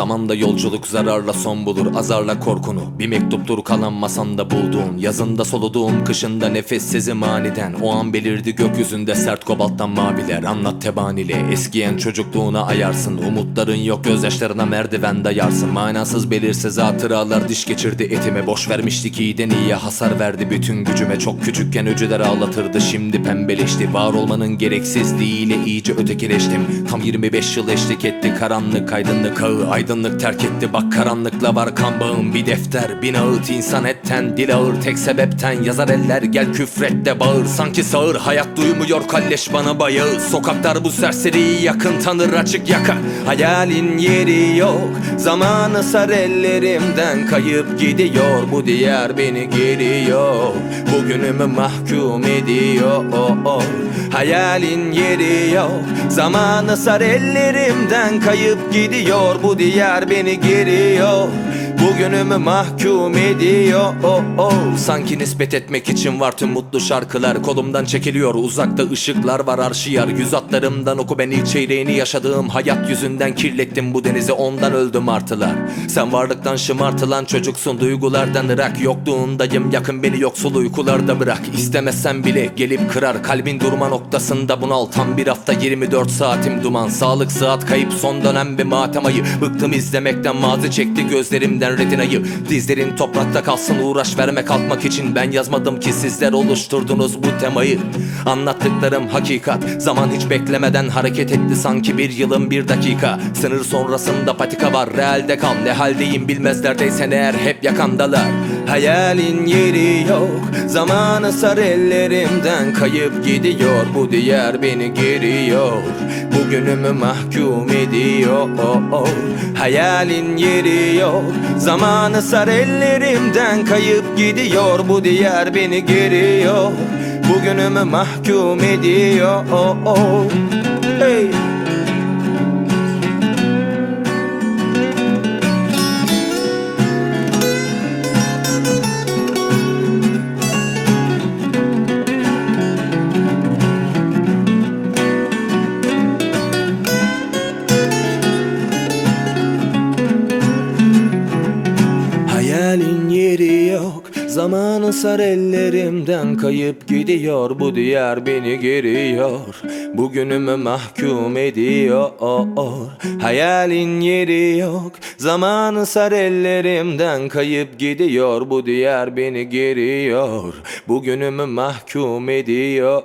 Zamanda yolculuk zararla son bulur azarla korkunu. Bir mektuptur kalan masanda bulduğun Yazında soluduğum kışında nefessizim aniden. O an belirdi gökyüzünde sert kobalttan maviler. Anlat tebanili eskiyen çocukluğuna ayarsın. Umutların yok gözyaşlarına merdiven dayarsın. Manasız belirsiz hatıralar diş geçirdi etime. Boş vermiştik iyiden iyiye hasar verdi. Bütün gücüme Çok küçükken öcüler ağlatırdı. Şimdi pembeleşti. Var olmanın gereksizliğiyle iyice ötekileştim. Tam 25 yıl eşlik etti. Karanlık aydınlık ağı Aydınlık terk etti. Bak karanlıkla var kan bağım. Bir defter bin ağıt insan etten. Dil ağır Tek sebepten. Yazar eller gel küfret de bağır. Sanki sağır hayat duymuyor kalleş bana bayağı Sokaklar bu serseriyi yakın tanır açık yaka. Hayalin yeri yok Zamanı sar ellerimden. Kayıp gidiyor Bu diğer beni geriyor Bugünümü mahkum ediyor. Hayalin yeri yok Zamanı sar ellerimden. Kayıp gidiyor Bu diğer beni geriyor Bugünümü mahkum ediyor. Oh, oh. Sanki nispet etmek için var tüm mutlu şarkılar. Kolumdan çekiliyor uzakta ışıklar var arşiyar. Yüz atlarımdan oku ben ilk çeyreğini yaşadığım. Hayat yüzünden kirlettim bu denizi ondan öldüm artılar. Sen varlıktan şımartılan çocuksun duygulardan ırak. Yokluğundayım yakın beni yoksul uykularda bırak. İstemezsen bile gelip kırar kalbin durma noktasında bunal Tam bir hafta 24 saatim duman. Sağlık sıhhat kayıp son dönem bir matem ayı. Bıktım izlemekten mazi çekti gözlerimden retinayı. Dizlerin toprakta kalsın uğraş verme kalkmak için. Ben yazmadım ki sizler oluşturdunuz bu temayı. Anlattıklarım hakikat. Zaman hiç beklemeden hareket etti sanki bir yılın bir dakika. Sınır sonrasında patika var realde kal. Ne haldeyim bilmezlerdeysen eğer hep yakandalar Hayalin yeri yok. Zamanı sar ellerimden. Kayıp gidiyor. Bu diğer beni geriyor Bugünümü mahkum ediyor. Hayalin yeri yok. Zamanı sar ellerimden. Kayıp gidiyor. Bu diğer beni geriyor Bugünümü mahkum ediyor. Hey. Hayalin yeri yok. Zamanı sar ellerimden. Kayıp gidiyor. Bu diğer beni geriyor. Bugünümü mahkum ediyor. Hayalin yeri yok. Zamanı sar ellerimden. Kayıp gidiyor. Bu diğer beni geriyor. Bugünümü mahkum ediyor.